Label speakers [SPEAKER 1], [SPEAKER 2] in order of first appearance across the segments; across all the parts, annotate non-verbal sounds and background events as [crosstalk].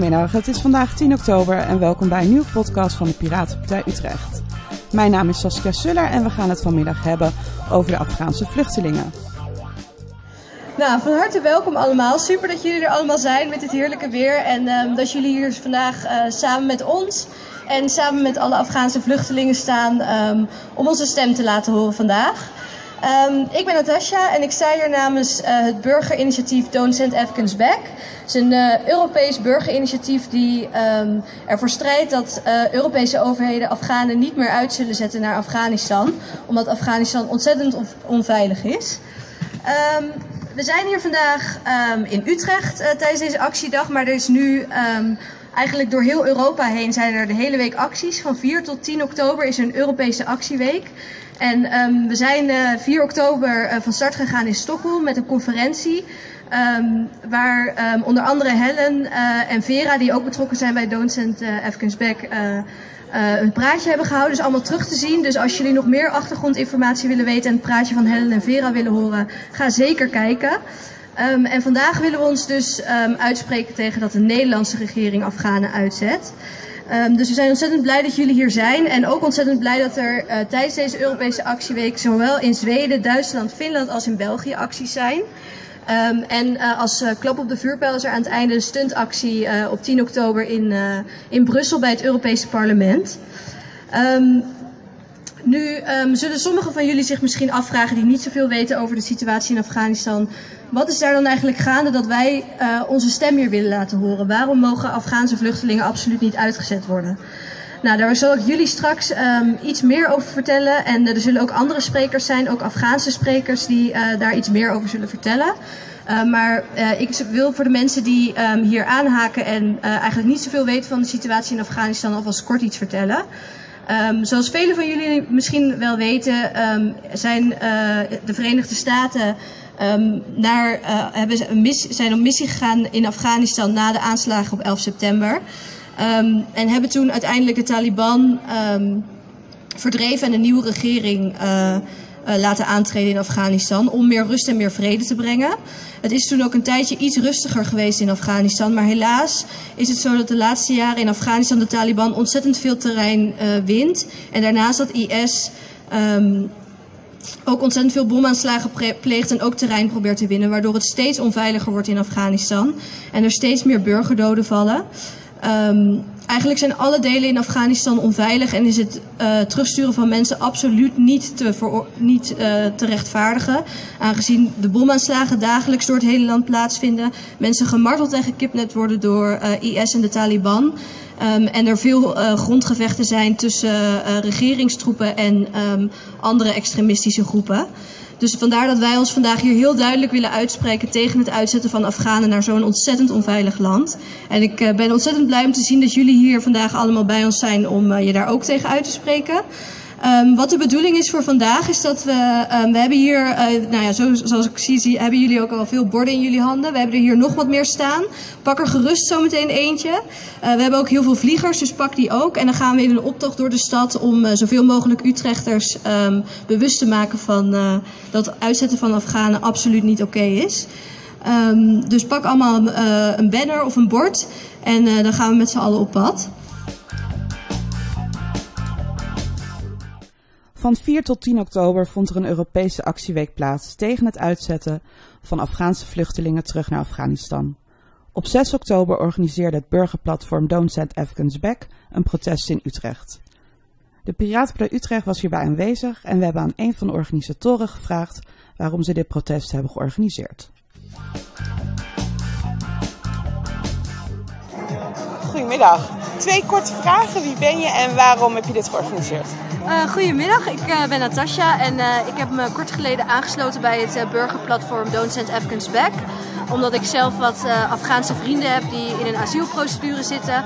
[SPEAKER 1] Goedemiddag, het is vandaag 10 oktober en welkom bij een nieuwe podcast van de Piratenpartij Utrecht. Mijn naam is Saskia Suller en we gaan het vanmiddag hebben over de Afghaanse vluchtelingen.
[SPEAKER 2] Nou, van harte welkom allemaal. Super dat jullie er allemaal zijn met dit heerlijke weer. En um, dat jullie hier vandaag uh, samen met ons en samen met alle Afghaanse vluchtelingen staan um, om onze stem te laten horen vandaag. Um, ik ben Natasja en ik sta hier namens uh, het burgerinitiatief Don't Send Afghans Back. Het is een uh, Europees burgerinitiatief die um, ervoor strijdt dat uh, Europese overheden Afghanen niet meer uit zullen zetten naar Afghanistan. Omdat Afghanistan ontzettend on onveilig is. Um, we zijn hier vandaag in Utrecht tijdens deze actiedag, maar er is nu eigenlijk door heel Europa heen zijn er de hele week acties. Van 4 tot 10 oktober is er een Europese actieweek. En um, we zijn uh, 4 oktober uh, van start gegaan in Stockholm met een conferentie. Um, waar um, onder andere Helen uh, en Vera, die ook betrokken zijn bij Don't Send Afghans Back, een praatje hebben gehouden. Dus allemaal terug te zien. Dus als jullie nog meer achtergrondinformatie willen weten en het praatje van Helen en Vera willen horen, ga zeker kijken. En vandaag willen we ons dus uitspreken tegen dat de Nederlandse regering Afghanen uitzet. Um, dus we zijn ontzettend blij dat jullie hier zijn. En ook ontzettend blij dat er uh, tijdens deze Europese actieweek zowel in Zweden, Duitsland, Finland als in België acties zijn. Um, en uh, als uh, klap op de vuurpijl is er aan het einde een stuntactie op 10 oktober in, in Brussel bij het Europese parlement. Um, nu um, zullen sommigen van jullie zich misschien afvragen die niet zoveel weten over de situatie in Afghanistan. Wat is daar dan eigenlijk gaande dat wij uh, onze stem hier willen laten horen? Waarom mogen Afghaanse vluchtelingen absoluut niet uitgezet worden? Nou, daar zal ik jullie straks um, iets meer over vertellen. En er zullen ook andere sprekers zijn, ook Afghaanse sprekers, die uh, daar iets meer over zullen vertellen. Uh, maar ik wil voor de mensen die um, hier aanhaken en eigenlijk niet zoveel weten van de situatie in Afghanistan alvast kort iets vertellen. Um, zoals velen van jullie misschien wel weten, um, zijn uh, de Verenigde Staten um, naar, uh, hebben een mis, zijn op missie gegaan in Afghanistan na de aanslagen op 11 september. en hebben toen uiteindelijk de Taliban verdreven en een nieuwe regering uh, laten aantreden in Afghanistan om meer rust en meer vrede te brengen. Het is toen ook een tijdje iets rustiger geweest in Afghanistan, maar helaas is het zo dat de laatste jaren in Afghanistan de Taliban ontzettend veel terrein uh, wint en daarnaast dat IS um, ook ontzettend veel bomaanslagen pleegt en ook terrein probeert te winnen, waardoor het steeds onveiliger wordt in Afghanistan en er steeds meer burgerdoden vallen. Um, eigenlijk zijn alle delen in Afghanistan onveilig en is het uh, terugsturen van mensen absoluut niet te, niet, uh, te rechtvaardigen. Aangezien de bomaanslagen dagelijks door het hele land plaatsvinden, mensen gemarteld en gekidnapt worden door uh, IS en de Taliban. Um, en er veel grondgevechten zijn tussen regeringstroepen en um, andere extremistische groepen. Dus vandaar dat wij ons vandaag hier heel duidelijk willen uitspreken tegen het uitzetten van Afghanen naar zo'n ontzettend onveilig land. En ik uh, ben ontzettend blij om te zien dat jullie hier vandaag allemaal bij ons zijn om uh, je daar ook tegen uit te spreken. Um, wat de bedoeling is voor vandaag is dat we, um, we hebben hier, uh, nou ja, zo, zoals ik zie, hebben jullie ook al veel borden in jullie handen. We hebben er hier nog wat meer staan. Pak er gerust zometeen eentje. Uh, we hebben ook heel veel vliegers, dus pak die ook. En dan gaan we in een optocht door de stad om uh, zoveel mogelijk Utrechters um, bewust te maken van dat uitzetten van Afghanen absoluut niet oké is. Dus pak allemaal een banner of een bord en dan gaan we met z'n allen op pad.
[SPEAKER 1] Van 4 tot 10 oktober vond er een Europese actieweek plaats tegen het uitzetten van Afghaanse vluchtelingen terug naar Afghanistan. Op 6 oktober organiseerde het burgerplatform Don't Send Afghans Back een protest in Utrecht. De Piratenpartij Utrecht was hierbij aanwezig en we hebben aan een van de organisatoren gevraagd waarom ze dit protest hebben georganiseerd.
[SPEAKER 3] Goedemiddag. Twee korte vragen. Wie ben je en waarom heb je dit georganiseerd?
[SPEAKER 2] Uh, goedemiddag, ik uh, ben Natasja en uh, ik heb me kort geleden aangesloten bij het burgerplatform Don't Send Afghans Back. Omdat ik zelf wat Afghaanse vrienden heb die in een asielprocedure zitten.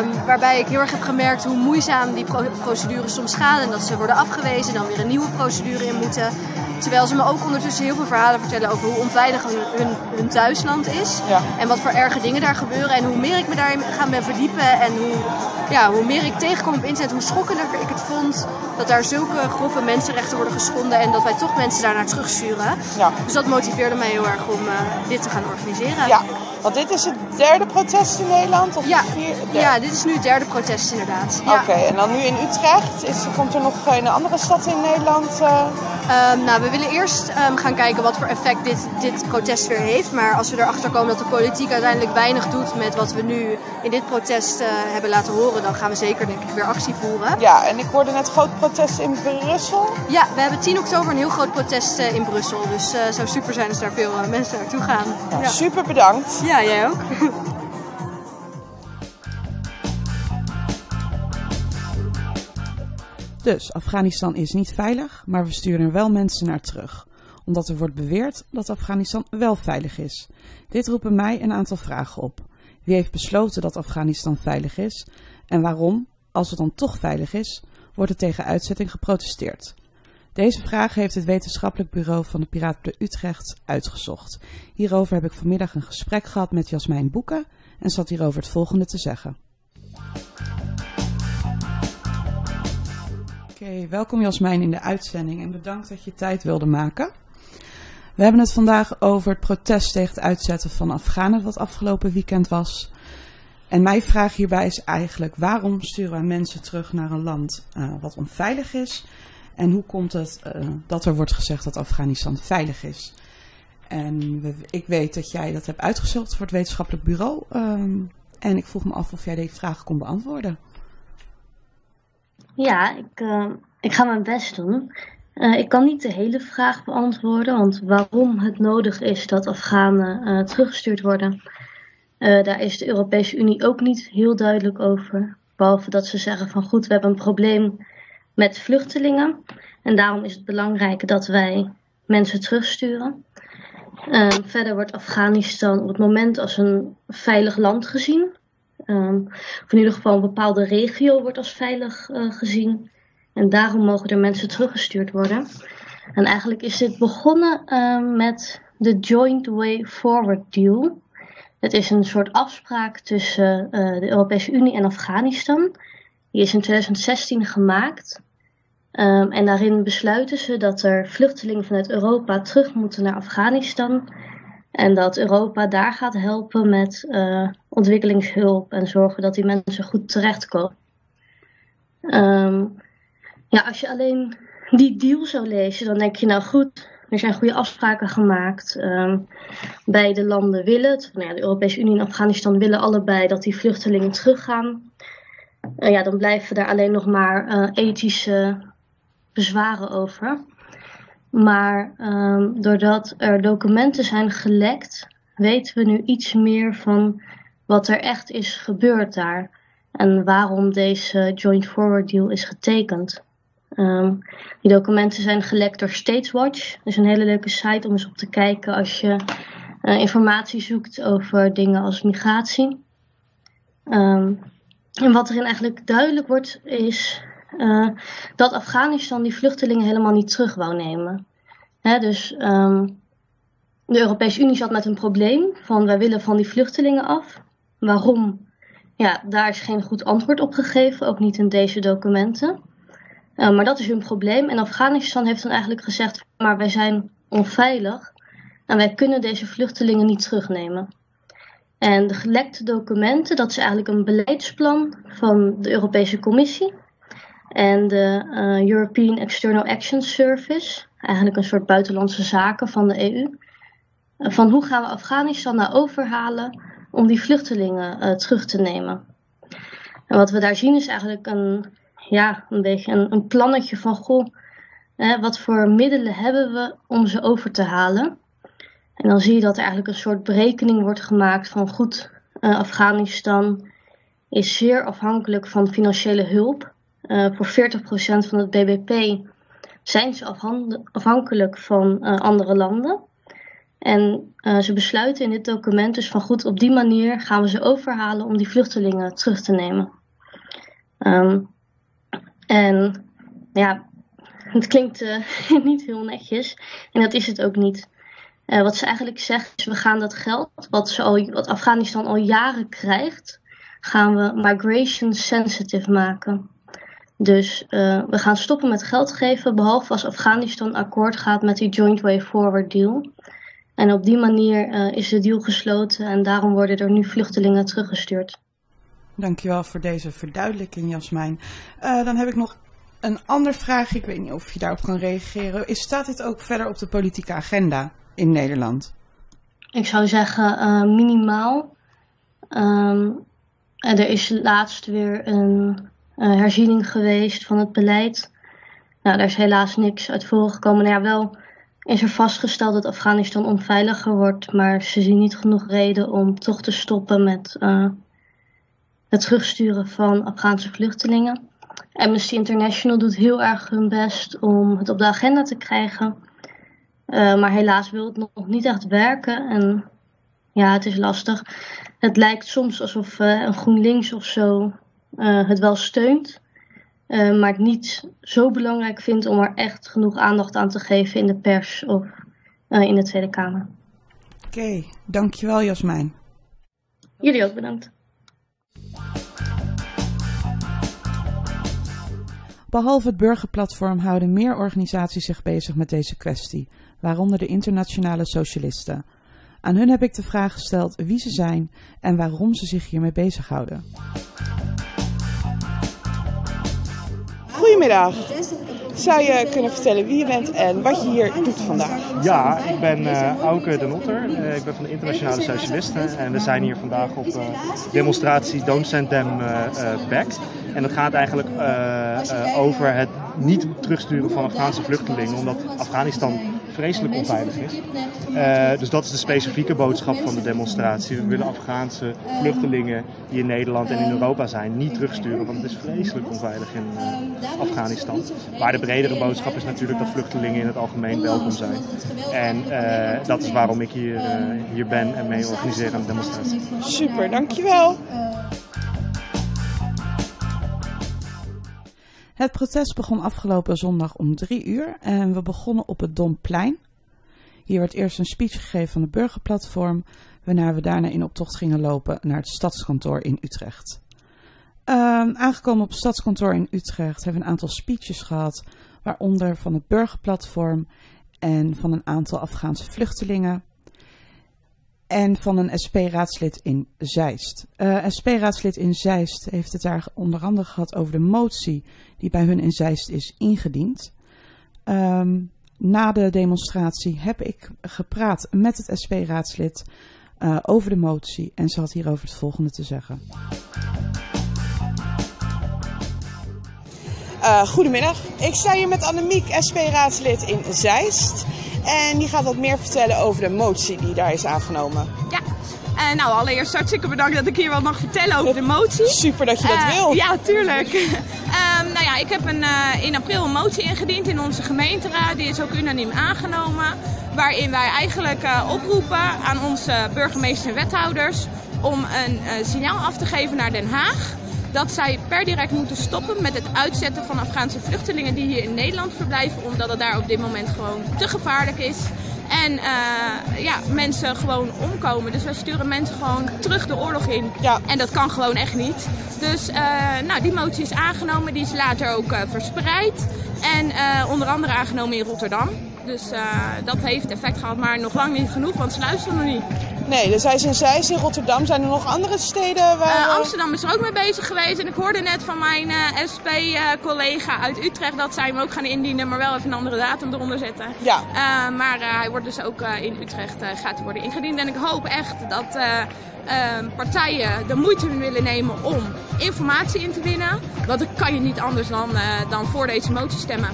[SPEAKER 2] Um, waarbij ik heel erg heb gemerkt hoe moeizaam die pro procedures soms gaan. En dat ze worden afgewezen en dan weer een nieuwe procedure in moeten. Terwijl ze me ook ondertussen heel veel verhalen vertellen over hoe onveilig hun, hun, hun thuisland is. Ja. En wat voor erge dingen daar gebeuren. En hoe meer ik me daarin ga ben verdiepen en hoe, ja, hoe meer ik tegenkom op internet, hoe schokkender ik het vond dat daar zulke grove mensenrechten worden geschonden en dat wij toch mensen daar naar terugsturen. Ja. Dus dat motiveerde mij heel erg om uh, dit te gaan organiseren.
[SPEAKER 3] Ja, Want dit is het derde protest in Nederland? Of
[SPEAKER 2] Ja.
[SPEAKER 3] vier,
[SPEAKER 2] Ja, dit is nu het derde protest inderdaad. Ja.
[SPEAKER 3] Oké, en dan nu in Utrecht. Is, komt er nog een andere stad in Nederland? eh?
[SPEAKER 2] Ehm, nou, we willen eerst ehm, gaan kijken wat voor effect dit, dit protest weer heeft. Maar als we erachter komen dat de politiek uiteindelijk weinig doet met wat we nu in dit protest eh, hebben laten horen, dan gaan we zeker denk ik weer actie voeren.
[SPEAKER 3] Ja, en ik hoorde net groot protest in Brussel.
[SPEAKER 2] Ja, we hebben 10 oktober een heel groot protest eh, in Brussel. Dus het zou super zijn als daar veel mensen naartoe gaan.
[SPEAKER 3] Nou,
[SPEAKER 2] Ja.
[SPEAKER 3] Super bedankt.
[SPEAKER 2] ja, jij ook.
[SPEAKER 1] Dus Afghanistan is niet veilig, maar we sturen wel mensen naar terug. Omdat er wordt beweerd dat Afghanistan wel veilig is. Dit roept bij mij een aantal vragen op. Wie heeft besloten dat Afghanistan veilig is? En waarom, als het dan toch veilig is, wordt er tegen uitzetting geprotesteerd? Deze vraag heeft het wetenschappelijk bureau van de Piraten Utrecht uitgezocht. Hierover heb ik vanmiddag een gesprek gehad met Jasmijn Boeken en zat hierover het volgende te zeggen. Oké, welkom Jasmijn in de uitzending en bedankt dat je tijd wilde maken. We hebben het vandaag over het protest tegen het uitzetten van Afghanen wat afgelopen weekend was. En mijn vraag hierbij is eigenlijk waarom sturen wij mensen terug naar een land eh, wat onveilig is? En hoe komt het eh, dat er wordt gezegd dat Afghanistan veilig is? En ik weet dat jij dat hebt uitgezocht voor het wetenschappelijk bureau. ehm, en ik vroeg me af of jij deze vraag kon beantwoorden.
[SPEAKER 4] Ja, ik, eh, ik ga mijn best doen. Eh, ik kan niet de hele vraag beantwoorden, want waarom het nodig is dat Afghanen teruggestuurd worden, daar is de Europese Unie ook niet heel duidelijk over. Behalve dat ze zeggen van goed, we hebben een probleem met vluchtelingen en daarom is het belangrijk dat wij mensen terugsturen. Eh, verder wordt Afghanistan op het moment als een veilig land gezien. Ehm, of in ieder geval een bepaalde regio wordt als veilig eh, gezien. En daarom mogen er mensen teruggestuurd worden. En eigenlijk is dit begonnen ehm, met de Joint Way Forward Deal. Het is een soort afspraak tussen eh, de Europese Unie en Afghanistan. Die is in 2016 gemaakt. Ehm, en daarin besluiten ze dat er vluchtelingen vanuit Europa terug moeten naar Afghanistan. En dat Europa daar gaat helpen met eh, ontwikkelingshulp en zorgen dat die mensen goed terechtkomen. Ehm, ja, als je alleen die deal zou lezen, dan denk je nou goed, er zijn goede afspraken gemaakt. Ehm, beide landen willen het. Nou ja, de Europese Unie en Afghanistan willen allebei dat die vluchtelingen teruggaan. Ja, dan blijven daar alleen nog maar eh, ethische bezwaren over. Maar ehm, doordat er documenten zijn gelekt, weten we nu iets meer van wat er echt is gebeurd daar. En waarom deze Joint Forward Deal is getekend. Ehm, die documenten zijn gelekt door Stateswatch. Dat is een hele leuke site om eens op te kijken als je eh, informatie zoekt over dingen als migratie. Ehm, en wat erin eigenlijk duidelijk wordt, is eh, dat Afghanistan die vluchtelingen helemaal niet terug wou nemen. Hè, dus ehm, de Europese Unie zat met een probleem van wij willen van die vluchtelingen af. Waarom? Ja, daar is geen goed antwoord op gegeven, ook niet in deze documenten. Eh, maar dat is hun probleem. En Afghanistan heeft dan eigenlijk gezegd, maar wij zijn onveilig en wij kunnen deze vluchtelingen niet terugnemen. En de gelekte documenten, dat is eigenlijk een beleidsplan van de Europese Commissie en de eh, European External Action Service, eigenlijk een soort buitenlandse zaken van de EU. Van hoe gaan we Afghanistan nou overhalen om die vluchtelingen eh, terug te nemen. En wat we daar zien is eigenlijk een, ja, een beetje een, een plannetje van, goh, hè, wat voor middelen hebben we om ze over te halen? En dan zie je dat er eigenlijk een soort berekening wordt gemaakt van, goed, eh, Afghanistan is zeer afhankelijk van financiële hulp. Eh, voor 40% van het BBP zijn ze afhankelijk van eh, andere landen. En ze besluiten in dit document dus van goed, op die manier gaan we ze overhalen om die vluchtelingen terug te nemen. Ehm, en ja, [laughs] het klinkt [laughs] niet heel netjes en dat is het ook niet. Eh, wat ze eigenlijk zeggen is, we gaan dat geld wat, wat Afghanistan al jaren krijgt, gaan we migration sensitive maken. Dus eh, we gaan stoppen met geld geven, behalve als Afghanistan akkoord gaat met die Joint Way Forward deal. En op die manier is de deal gesloten en daarom worden er nu vluchtelingen teruggestuurd.
[SPEAKER 1] Dankjewel voor deze verduidelijking, Jasmijn. dan heb ik nog een andere vraag. Ik weet niet of je daarop kan reageren. Is, staat dit ook verder op de politieke agenda in Nederland?
[SPEAKER 4] Ik zou zeggen minimaal. Um, er is laatst weer een herziening geweest van het beleid. Nou, daar is helaas niks uit voorgekomen. Nou ja, wel is er vastgesteld dat Afghanistan onveiliger wordt, maar ze zien niet genoeg reden om toch te stoppen met uh, het terugsturen van Afghaanse vluchtelingen. Amnesty International doet heel erg hun best om het op de agenda te krijgen. Uh, maar helaas wil het nog niet echt werken. En ja, het is lastig. Het lijkt soms alsof uh, een GroenLinks of zo uh, het wel steunt. Uh, maar het niet zo belangrijk vindt om er echt genoeg aandacht aan te geven in de pers of in de Tweede Kamer.
[SPEAKER 1] Oké, okay, dankjewel Jasmijn.
[SPEAKER 4] Jullie ook bedankt.
[SPEAKER 1] Behalve het burgerplatform houden meer organisaties zich bezig met deze kwestie, waaronder de Internationale Socialisten. Aan hun heb ik de vraag gesteld wie ze zijn en waarom ze zich hiermee bezighouden.
[SPEAKER 3] Goedemiddag. Zou je kunnen vertellen wie je bent en wat je hier doet vandaag?
[SPEAKER 5] Ja, ik ben uh, Auke de Notter. Uh, ik ben van de Internationale Socialisten. En we zijn hier vandaag op uh, demonstratie Don't Send Them Back. En dat gaat eigenlijk over het niet terugsturen van Afghaanse vluchtelingen, omdat Afghanistan vreselijk onveilig is. Uh, dus dat is de specifieke boodschap van de demonstratie. We willen Afghaanse vluchtelingen die in Nederland en in Europa zijn niet terugsturen, want het is vreselijk onveilig in uh, Afghanistan. Maar de bredere boodschap is natuurlijk dat vluchtelingen in het algemeen welkom zijn. En uh, dat is waarom ik hier, hier ben en mee organiseer aan de demonstratie.
[SPEAKER 3] Super, dankjewel.
[SPEAKER 1] Het protest begon afgelopen zondag om drie uur en we begonnen op het Domplein. Hier werd eerst een speech gegeven van het burgerplatform, waarna we daarna in optocht gingen lopen naar het stadskantoor in Utrecht. Uh, aangekomen op het stadskantoor in Utrecht hebben we een aantal speeches gehad, waaronder van het burgerplatform en van een aantal Afghaanse vluchtelingen en van een SP-raadslid in Zeist. Uh, SP-raadslid in Zeist heeft het daar onder andere gehad over de motie die bij hun in Zeist is ingediend. Um, na de demonstratie heb ik gepraat met het SP-raadslid uh, over de motie en ze had hierover het volgende te zeggen.
[SPEAKER 3] Uh, goedemiddag, ik sta hier met Annemiek, SP-raadslid in Zeist. En die gaat wat meer vertellen over de motie die daar is aangenomen.
[SPEAKER 6] Ja, uh, nou, allereerst hartstikke bedankt dat ik hier wat mag vertellen over de motie.
[SPEAKER 3] Super dat je dat uh, wil.
[SPEAKER 6] Ja, tuurlijk. um, [laughs] nou ja, ik heb een, uh, in april een motie ingediend in onze gemeenteraad. Die is ook unaniem aangenomen. Waarin wij eigenlijk oproepen aan onze burgemeester en wethouders om een signaal af te geven naar Den Haag dat zij per direct moeten stoppen met het uitzetten van Afghaanse vluchtelingen die hier in Nederland verblijven, omdat het daar op dit moment gewoon te gevaarlijk is. En uh, ja, mensen gewoon omkomen. Dus wij sturen mensen gewoon terug de oorlog in. Ja. En dat kan gewoon echt niet. Dus uh, nou, die motie is aangenomen. Die is later ook uh, verspreid. En onder andere aangenomen in Rotterdam. Dus dat heeft effect gehad, maar nog lang niet genoeg, want ze luisteren nog niet.
[SPEAKER 3] Nee, dus hij is in Zeist, in Rotterdam. Zijn er nog andere steden waar...
[SPEAKER 6] Uh, Amsterdam is er ook mee bezig geweest. En ik hoorde net van mijn uh, SP-collega uit Utrecht dat zij hem ook gaan indienen, maar wel even een andere datum eronder zetten.
[SPEAKER 3] Ja.
[SPEAKER 6] Maar hij wordt dus ook in Utrecht gaat worden ingediend. En ik hoop echt dat partijen de moeite willen nemen om informatie in te winnen. Want dan kan je niet anders dan, dan voor deze motie stemmen.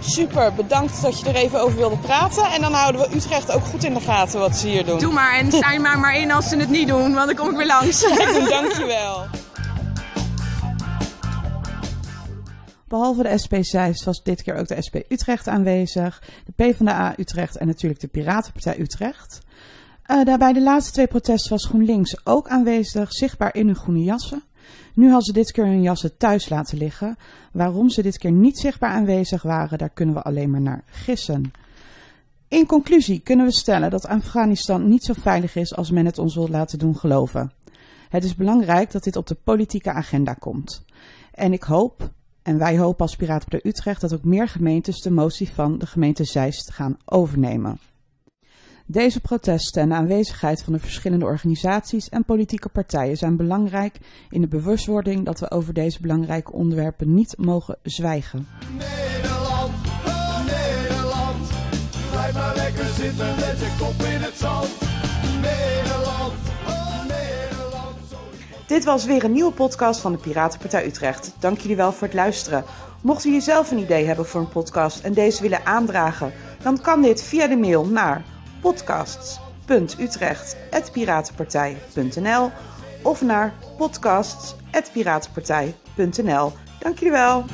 [SPEAKER 3] Super, bedankt dat je er even over wilde praten. En dan houden we Utrecht ook goed in de gaten wat ze hier doen.
[SPEAKER 6] Doe maar en sta je maar maar in als ze het niet doen, want dan kom ik weer langs. [laughs]
[SPEAKER 3] Dankjewel.
[SPEAKER 1] Behalve de SP Zeist was dit keer ook de SP Utrecht aanwezig, de PvdA Utrecht en natuurlijk de Piratenpartij Utrecht. Uh, daarbij de laatste twee protesten was GroenLinks ook aanwezig, zichtbaar in hun groene jassen. Nu hadden ze dit keer hun jassen thuis laten liggen. Waarom ze dit keer niet zichtbaar aanwezig waren, daar kunnen we alleen maar naar gissen. In conclusie kunnen we stellen dat Afghanistan niet zo veilig is als men het ons wil laten doen geloven. Het is belangrijk dat dit op de politieke agenda komt. En ik hoop, en wij hopen als Piraten de Utrecht, dat ook meer gemeentes de motie van de gemeente Zeist gaan overnemen. Deze protesten en de aanwezigheid van de verschillende organisaties en politieke partijen zijn belangrijk in de bewustwording dat we over deze belangrijke onderwerpen niet mogen zwijgen. Nederland, oh Nederland, blijf maar lekker zitten met je kop in het zand. Nederland, oh Nederland. Dit was weer een nieuwe podcast van de Piratenpartij Utrecht. Dank jullie wel voor het luisteren. Mochten jullie zelf een idee hebben voor een podcast en deze willen aandragen, dan kan dit via de mail naar podcasts.utrecht.piratenpartij.nl of naar podcasts.piratenpartij.nl. Dank jullie wel.